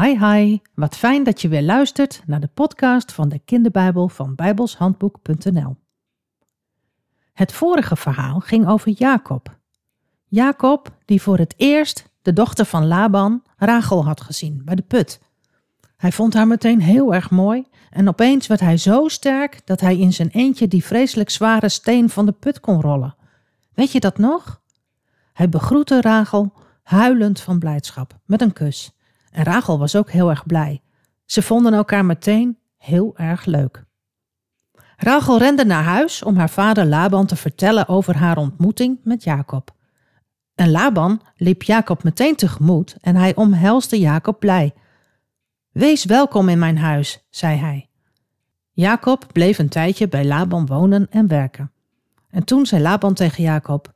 Hi hi, wat fijn dat je weer luistert naar de podcast van de kinderbijbel van bijbelshandboek.nl. Het vorige verhaal ging over Jacob. Jacob die voor het eerst de dochter van Laban, Rachel, had gezien bij de put. Hij vond haar meteen heel erg mooi en opeens werd hij zo sterk dat hij in zijn eentje die vreselijk zware steen van de put kon rollen. Weet je dat nog? Hij begroette Rachel huilend van blijdschap met een kus. En Rachel was ook heel erg blij. Ze vonden elkaar meteen heel erg leuk. Rachel rende naar huis om haar vader Laban te vertellen over haar ontmoeting met Jacob. En Laban liep Jacob meteen tegemoet en hij omhelsde Jacob blij. Wees welkom in mijn huis, zei hij. Jacob bleef een tijdje bij Laban wonen en werken. En toen zei Laban tegen Jacob: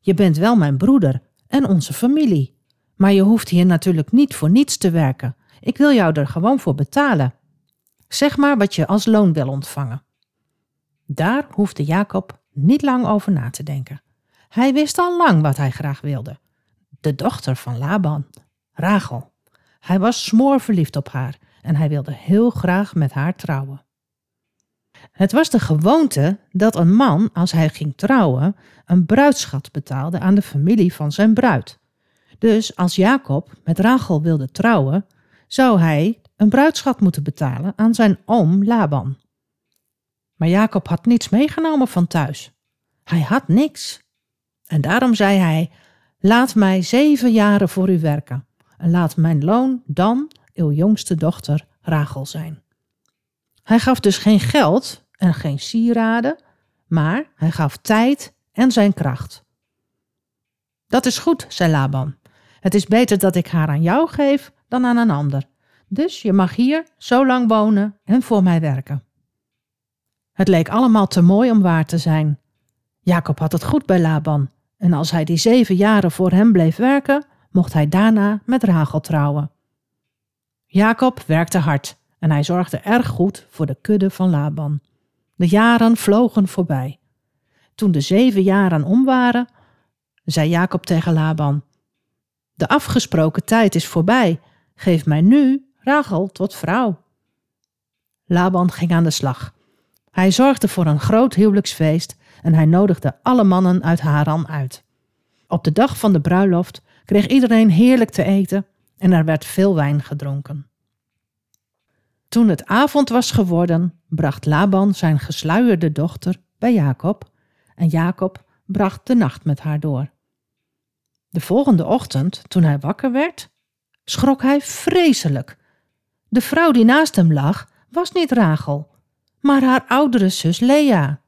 Je bent wel mijn broeder en onze familie. Maar je hoeft hier natuurlijk niet voor niets te werken. Ik wil jou er gewoon voor betalen. Zeg maar wat je als loon wil ontvangen. Daar hoefde Jacob niet lang over na te denken. Hij wist al lang wat hij graag wilde. De dochter van Laban, Rachel. Hij was smoorverliefd op haar en hij wilde heel graag met haar trouwen. Het was de gewoonte dat een man, als hij ging trouwen, een bruidschat betaalde aan de familie van zijn bruid. Dus als Jacob met Rachel wilde trouwen, zou hij een bruidschat moeten betalen aan zijn oom Laban. Maar Jacob had niets meegenomen van thuis. Hij had niks. En daarom zei hij: Laat mij zeven jaren voor u werken, en laat mijn loon dan uw jongste dochter Rachel zijn. Hij gaf dus geen geld en geen sieraden, maar hij gaf tijd en zijn kracht. Dat is goed, zei Laban. Het is beter dat ik haar aan jou geef dan aan een ander. Dus je mag hier zo lang wonen en voor mij werken. Het leek allemaal te mooi om waar te zijn. Jacob had het goed bij Laban, en als hij die zeven jaren voor hem bleef werken, mocht hij daarna met Rachel trouwen. Jacob werkte hard en hij zorgde erg goed voor de kudde van Laban. De jaren vlogen voorbij. Toen de zeven jaren om waren, zei Jacob tegen Laban: de afgesproken tijd is voorbij. Geef mij nu Rachel tot vrouw. Laban ging aan de slag. Hij zorgde voor een groot huwelijksfeest en hij nodigde alle mannen uit Haran uit. Op de dag van de bruiloft kreeg iedereen heerlijk te eten en er werd veel wijn gedronken. Toen het avond was geworden, bracht Laban zijn gesluierde dochter bij Jacob en Jacob bracht de nacht met haar door. De volgende ochtend, toen hij wakker werd, schrok hij vreselijk. De vrouw die naast hem lag, was niet Rachel, maar haar oudere zus Lea.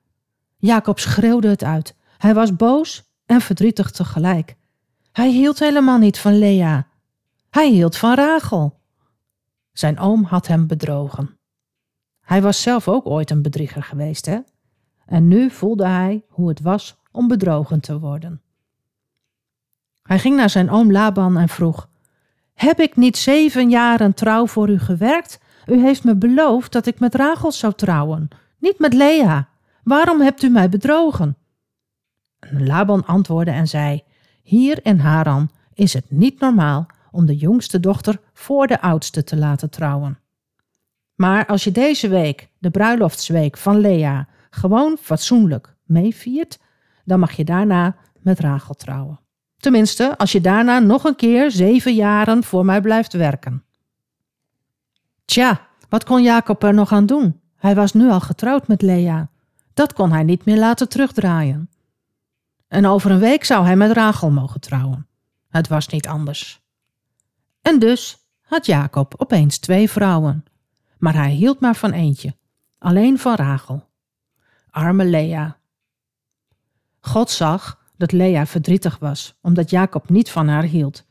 Jacob schreeuwde het uit. Hij was boos en verdrietig tegelijk. Hij hield helemaal niet van Lea. Hij hield van Rachel. Zijn oom had hem bedrogen. Hij was zelf ook ooit een bedrieger geweest, hè? En nu voelde hij hoe het was om bedrogen te worden. Hij ging naar zijn oom Laban en vroeg: Heb ik niet zeven jaren trouw voor u gewerkt? U heeft me beloofd dat ik met Rachel zou trouwen, niet met Lea. Waarom hebt u mij bedrogen? Laban antwoordde en zei: Hier in Haran is het niet normaal om de jongste dochter voor de oudste te laten trouwen. Maar als je deze week, de bruiloftsweek van Lea, gewoon fatsoenlijk meeviert, dan mag je daarna met Rachel trouwen. Tenminste, als je daarna nog een keer zeven jaren voor mij blijft werken. Tja, wat kon Jacob er nog aan doen? Hij was nu al getrouwd met Lea. Dat kon hij niet meer laten terugdraaien. En over een week zou hij met Rachel mogen trouwen. Het was niet anders. En dus had Jacob opeens twee vrouwen. Maar hij hield maar van eentje, alleen van Rachel. Arme Lea. God zag dat Lea verdrietig was, omdat Jacob niet van haar hield.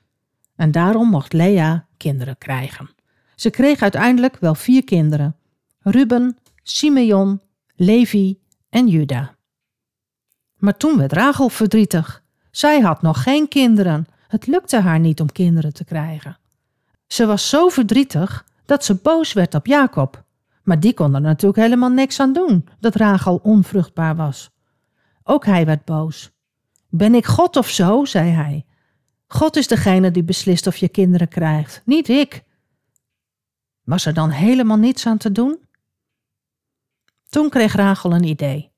En daarom mocht Lea kinderen krijgen. Ze kreeg uiteindelijk wel vier kinderen: Ruben, Simeon, Levi en Juda. Maar toen werd Rachel verdrietig. Zij had nog geen kinderen. Het lukte haar niet om kinderen te krijgen. Ze was zo verdrietig dat ze boos werd op Jacob. Maar die kon er natuurlijk helemaal niks aan doen dat Rachel onvruchtbaar was. Ook hij werd boos. Ben ik God of zo? zei hij. God is degene die beslist of je kinderen krijgt, niet ik. Was er dan helemaal niets aan te doen? Toen kreeg Rachel een idee.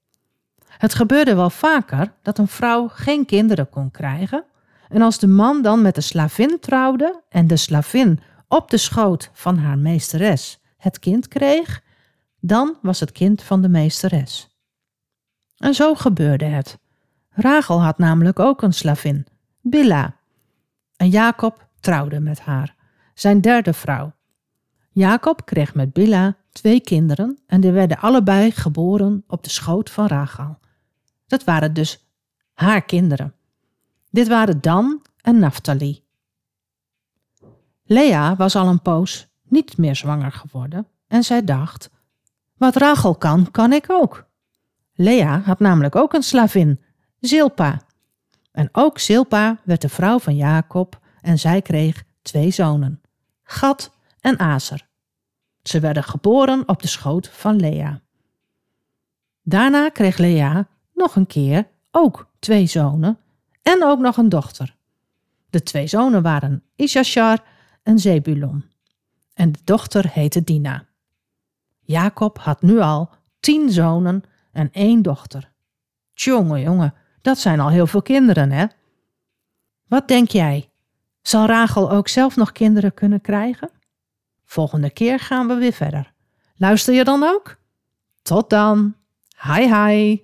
Het gebeurde wel vaker dat een vrouw geen kinderen kon krijgen, en als de man dan met de slavin trouwde en de slavin op de schoot van haar meesteres het kind kreeg, dan was het kind van de meesteres. En zo gebeurde het. Rachel had namelijk ook een slavin, Billa. En Jacob trouwde met haar, zijn derde vrouw. Jacob kreeg met Billa twee kinderen en die werden allebei geboren op de schoot van Rachel. Dat waren dus haar kinderen. Dit waren Dan en Naphtali. Lea was al een poos niet meer zwanger geworden en zij dacht: Wat Rachel kan, kan ik ook. Lea had namelijk ook een slavin, Zilpa. En ook Zilpa werd de vrouw van Jacob en zij kreeg twee zonen, Gad en Aser. Ze werden geboren op de schoot van Lea. Daarna kreeg Lea nog een keer ook twee zonen en ook nog een dochter. De twee zonen waren Issachar en Zebulon. En de dochter heette Dina. Jacob had nu al tien zonen en één dochter. Tjonge, jonge, dat zijn al heel veel kinderen, hè? Wat denk jij? Zal Rachel ook zelf nog kinderen kunnen krijgen? Volgende keer gaan we weer verder. Luister je dan ook? Tot dan. Hi hi.